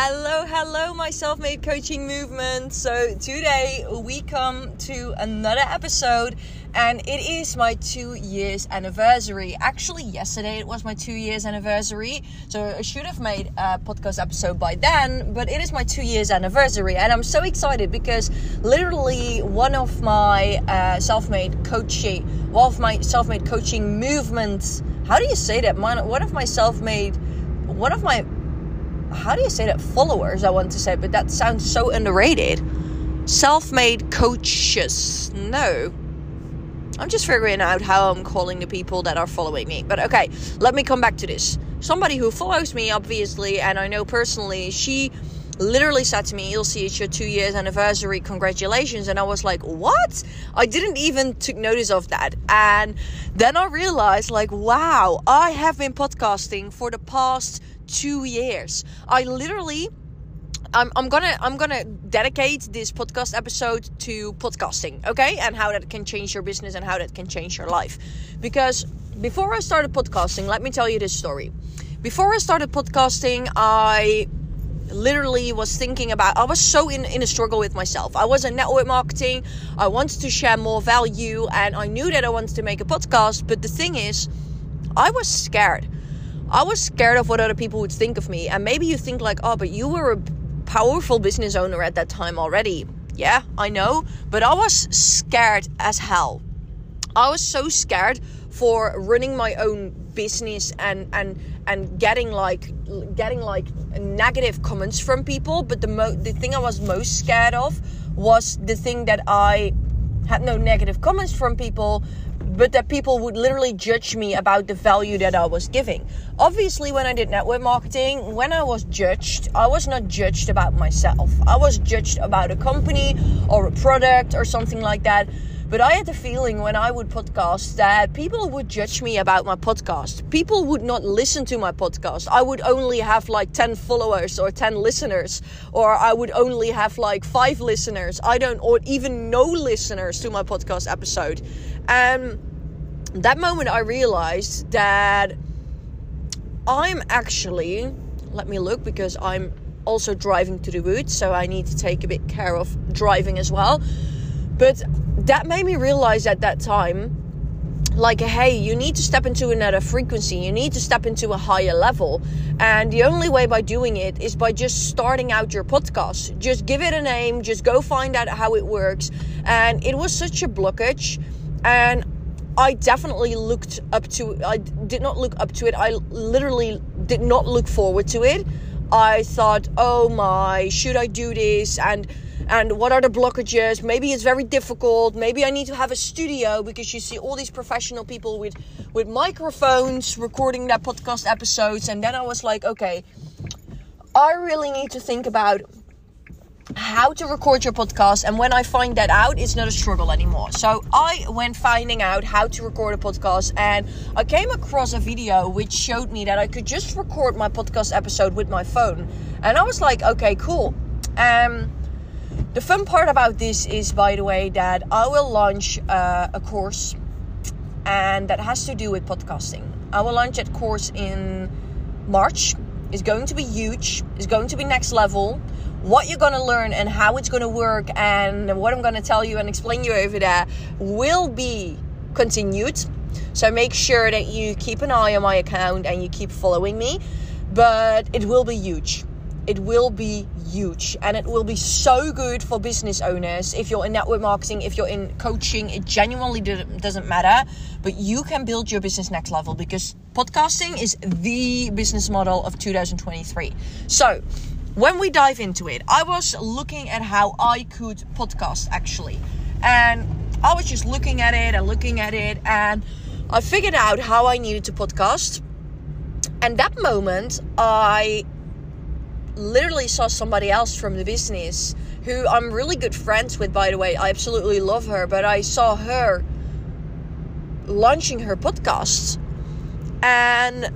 Hello, hello, my self made coaching movement. So, today we come to another episode, and it is my two years anniversary. Actually, yesterday it was my two years anniversary, so I should have made a podcast episode by then, but it is my two years anniversary, and I'm so excited because literally one of my uh, self made coaching, one of my self made coaching movements, how do you say that? One of my self made, one of my how do you say that? Followers, I want to say, but that sounds so underrated. Self made coaches. No. I'm just figuring out how I'm calling the people that are following me. But okay, let me come back to this. Somebody who follows me, obviously, and I know personally, she literally said to me, You'll see it's your two years anniversary, congratulations. And I was like, What? I didn't even took notice of that. And then I realized, like, wow, I have been podcasting for the past two years. I literally I'm, I'm gonna I'm gonna dedicate this podcast episode to podcasting, okay, and how that can change your business and how that can change your life. Because before I started podcasting, let me tell you this story. Before I started podcasting, I literally was thinking about I was so in, in a struggle with myself. I was in network marketing, I wanted to share more value, and I knew that I wanted to make a podcast, but the thing is, I was scared. I was scared of what other people would think of me. And maybe you think, like, oh, but you were a powerful business owner at that time already. Yeah, I know. But I was scared as hell. I was so scared for running my own business and and and getting like getting like negative comments from people but the mo- the thing I was most scared of was the thing that I had no negative comments from people but that people would literally judge me about the value that I was giving. Obviously, when I did network marketing, when I was judged, I was not judged about myself. I was judged about a company or a product or something like that. But I had the feeling when I would podcast that people would judge me about my podcast. People would not listen to my podcast. I would only have like 10 followers or 10 listeners, or I would only have like five listeners. I don't, or even no listeners to my podcast episode. And that moment I realized that I'm actually, let me look because I'm also driving to the woods, so I need to take a bit care of driving as well. But that made me realize at that time like hey you need to step into another frequency you need to step into a higher level. And the only way by doing it is by just starting out your podcast. Just give it a name just go find out how it works. And it was such a blockage and I definitely looked up to I did not look up to it. I literally did not look forward to it. I thought oh my should I do this? And and what are the blockages? Maybe it's very difficult. Maybe i need to have a studio because you see all these professional people with with microphones recording their podcast episodes. And then i was like okay i really need to think about how to record your podcast and when i find that out it's not a struggle anymore so i went finding out how to record a podcast and i came across a video which showed me that i could just record my podcast episode with my phone and i was like okay cool um the fun part about this is, by the way, that I will launch uh, a course and that has to do with podcasting. I will launch that course in March. It's going to be huge, it's going to be next level. What you're going to learn and how it's going to work, and what I'm going to tell you and explain you over there will be continued. So make sure that you keep an eye on my account and you keep following me. But it will be huge it will be huge and it will be so good for business owners if you're in network marketing if you're in coaching it genuinely doesn't matter but you can build your business next level because podcasting is the business model of 2023 so when we dive into it i was looking at how i could podcast actually and i was just looking at it and looking at it and i figured out how i needed to podcast and that moment i literally saw somebody else from the business who I'm really good friends with, by the way. I absolutely love her, but I saw her launching her podcast. And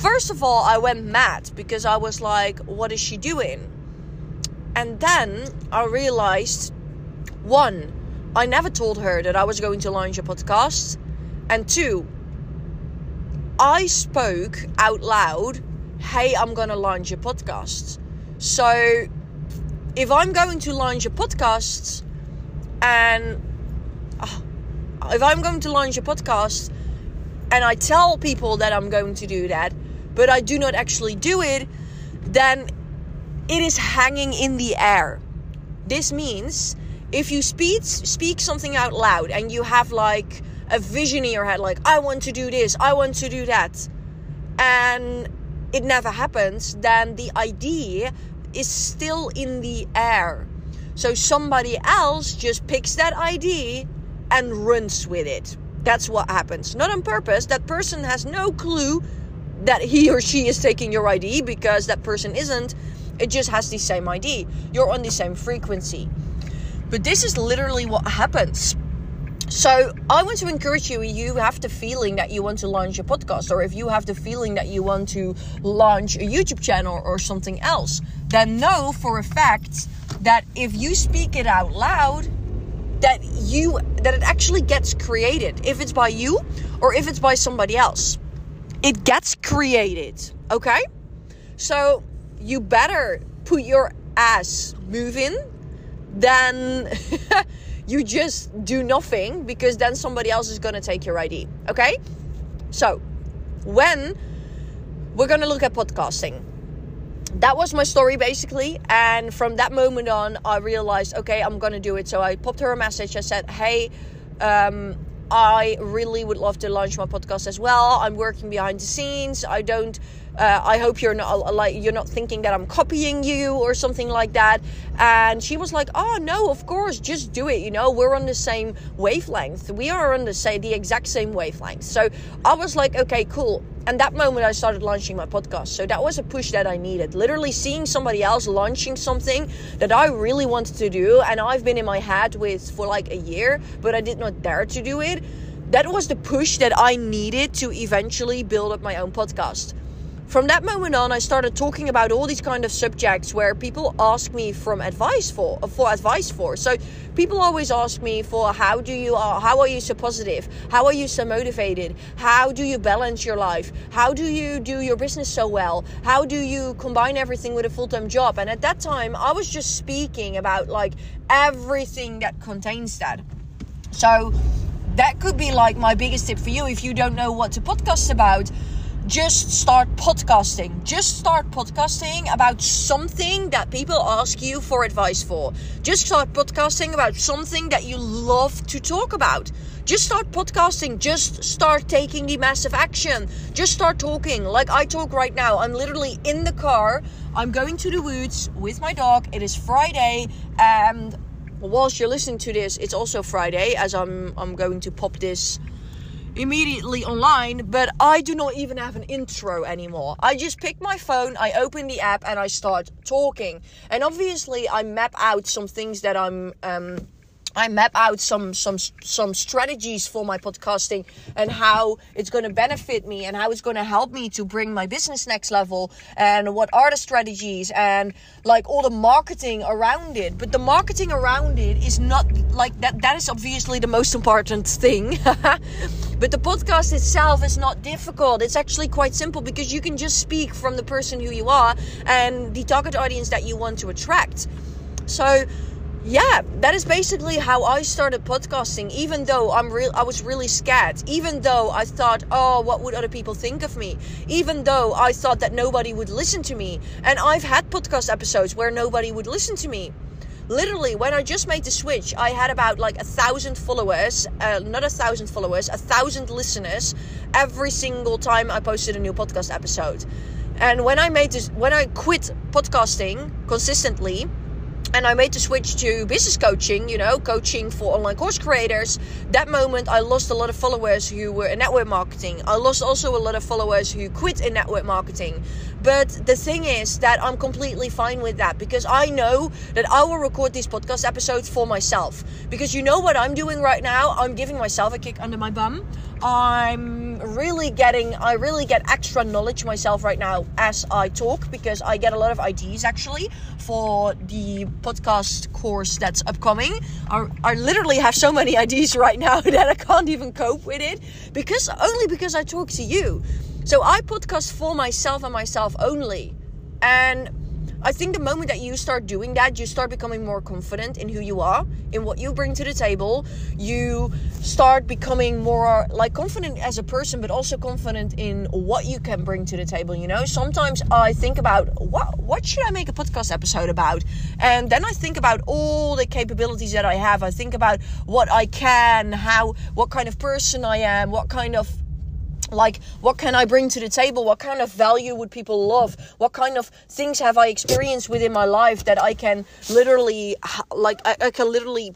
first of all, I went mad because I was like, what is she doing? And then I realized one, I never told her that I was going to launch a podcast. And two, I spoke out loud, hey, I'm going to launch a podcast. So if I'm going to launch a podcast and uh, if I'm going to launch a podcast and I tell people that I'm going to do that, but I do not actually do it, then it is hanging in the air. This means if you speak speak something out loud and you have like a vision in your head like I want to do this, I want to do that and it never happens, then the idea is still in the air. So somebody else just picks that idea and runs with it. That's what happens. Not on purpose. That person has no clue that he or she is taking your ID because that person isn't. It just has the same ID. You're on the same frequency. But this is literally what happens. So I want to encourage you. You have the feeling that you want to launch a podcast, or if you have the feeling that you want to launch a YouTube channel or something else, then know for a fact that if you speak it out loud, that you that it actually gets created. If it's by you or if it's by somebody else, it gets created. Okay, so you better put your ass moving than you just do nothing because then somebody else is going to take your ID. Okay? So, when we're going to look at podcasting, that was my story basically. And from that moment on, I realized, okay, I'm to do it. So I popped her a message. I said, hey, um, I really would love to launch my podcast as well. I'm working behind the scenes. I don't uh, I hope you're not like you're not thinking that I'm copying you or something like that. And she was like, Oh no, of course, just do it. You know, we're on the same wavelength. We are on the same the exact same wavelength. So I was like, okay, cool. And that moment I started launching my podcast. So that was a push that I needed. Literally seeing somebody else launching something that I really wanted to do and I've been in my head with for like a year, but I did not dare to do it. That was the push that I needed to eventually build up my own podcast from that moment on, I started talking about all these kind of subjects where people ask me from advice for for advice for. So people always ask me for how do you uh, how are you so positive? How are you so motivated? How do you balance your life? How do you do your business so well? How do you combine everything with a full time job? And at that time, I was just speaking about like everything that contains that. So that could be like my biggest tip for you if you don't know what to podcast about just start podcasting. Just start podcasting about something that people ask you for advice for. Just start podcasting about something that you love to talk about. Just start podcasting. Just start taking the massive action. Just start talking like I talk right now. I'm literally in the car. I'm going to the woods with my dog. It is Friday and whilst you're listening to this, it's also Friday as I'm I'm going to pop this immediately online, but I do not even have an intro anymore. I just pick my phone, I open the app, and I start talking. And obviously, I map out some things that I'm um, I map out some some some strategies for my podcasting and how it's going to benefit me and how it's going to help me to bring my business next level and what are the strategies and like all the marketing around it but the marketing around it is not like that that is obviously the most important thing but the podcast itself is not difficult it's actually quite simple because you can just speak from the person who you are and the target audience that you want to attract so yeah, that is basically how I started podcasting. Even though I'm real, I was really scared. Even though I thought, oh, what would other people think of me? Even though I thought that nobody would listen to me. And I've had podcast episodes where nobody would listen to me. Literally, when I just made the switch, I had about like a thousand followers, uh, not a thousand followers, a thousand listeners every single time I posted a new podcast episode. And when I made this, when I quit podcasting consistently and I made the switch to business coaching, you know, coaching for online course creators. That moment, I lost a lot of followers who were in network marketing. I lost also a lot of followers who quit in network marketing. But the thing is that I'm completely fine with that because I know that I will record these podcast episodes for myself. Because you know what I'm doing right now? I'm giving myself a kick under my bum. I'm really getting, I really get extra knowledge myself right now as I talk because I get a lot of ideas actually for the podcast course that's upcoming. I, I literally have so many ideas right now that I can't even cope with it because only because I talk to you. So I podcast for myself and myself only. And I think the moment that you start doing that, you start becoming more confident in who you are, in what you bring to the table. You start becoming more like confident as a person, but also confident in what you can bring to the table. You know, sometimes I think about what what should I make a podcast episode about, and then I think about all the capabilities that I have. I think about what I can, how, what kind of person I am, what kind of like what can i bring to the table what kind of value would people love what kind of things have i experienced within my life that i can literally like i, I can literally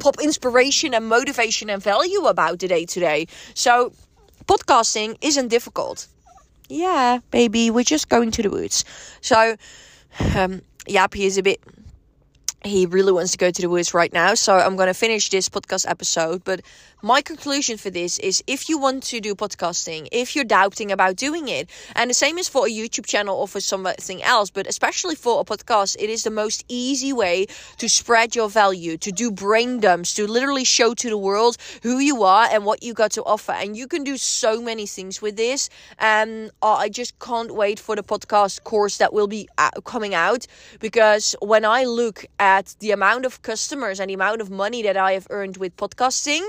pop inspiration and motivation and value about today today so podcasting isn't difficult yeah baby we're just going to the woods so um he is a bit he really wants to go to the woods right now. So I'm going to finish this podcast episode. But my conclusion for this is if you want to do podcasting, if you're doubting about doing it, and the same is for a YouTube channel or for something else, but especially for a podcast, it is the most easy way to spread your value, to do brain dumps, to literally show to the world who you are and what you got to offer. And you can do so many things with this. And uh, I just can't wait for the podcast course that will be uh, coming out because when I look at the amount of customers and the amount of money that I have earned with podcasting,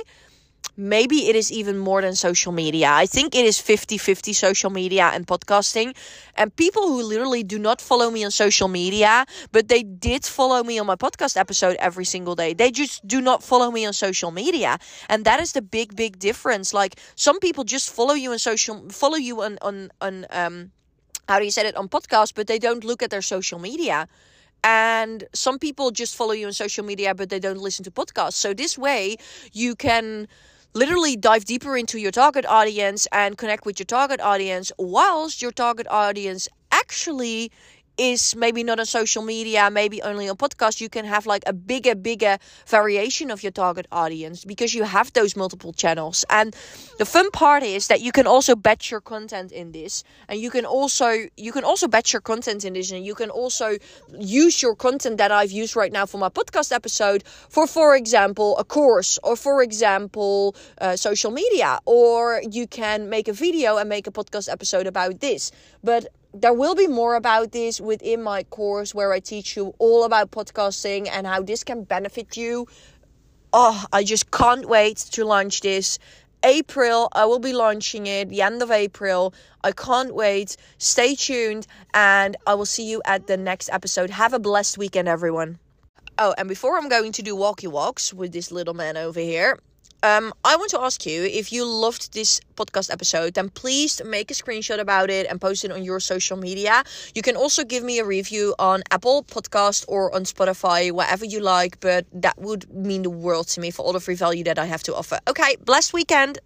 maybe it is even more than social media. I think it is 50 50 social media and podcasting. And people who literally do not follow me on social media, but they did follow me on my podcast episode every single day, they just do not follow me on social media. And that is the big, big difference. Like some people just follow you on social, follow you on, on, on, um, how do you say it on podcast, but they don't look at their social media. And some people just follow you on social media, but they don't listen to podcasts. So this way you can literally dive deeper into your target audience and connect with your target audience whilst your target audience actually is maybe not on social media, maybe only on podcast, you can have like a bigger, bigger variation of your target audience because you have those multiple channels. And the fun part is that you can also batch your content in this, and you can also you can also batch your content in this, and you can also use your content that I've used right now for my podcast episode for, for example, a course, or for example, uh, social media, or you can make a video and make a podcast episode about this. But there will be more about this within my course where I teach you all about podcasting and how this can benefit you. Oh, I just can't wait to launch this. April, I will be launching it the end of April. I can't wait. Stay tuned and I will see you at the next episode. Have a blessed weekend, everyone. Oh, and before I'm going to do walkie walks with this little man over here, um, I want to ask you if you loved this podcast episode, then please make a screenshot about it and post it on your social media. You can also give me a review on Apple Podcast or on Spotify, whatever you like, but that would mean the world to me for all the free value that I have to offer. Okay, blessed weekend.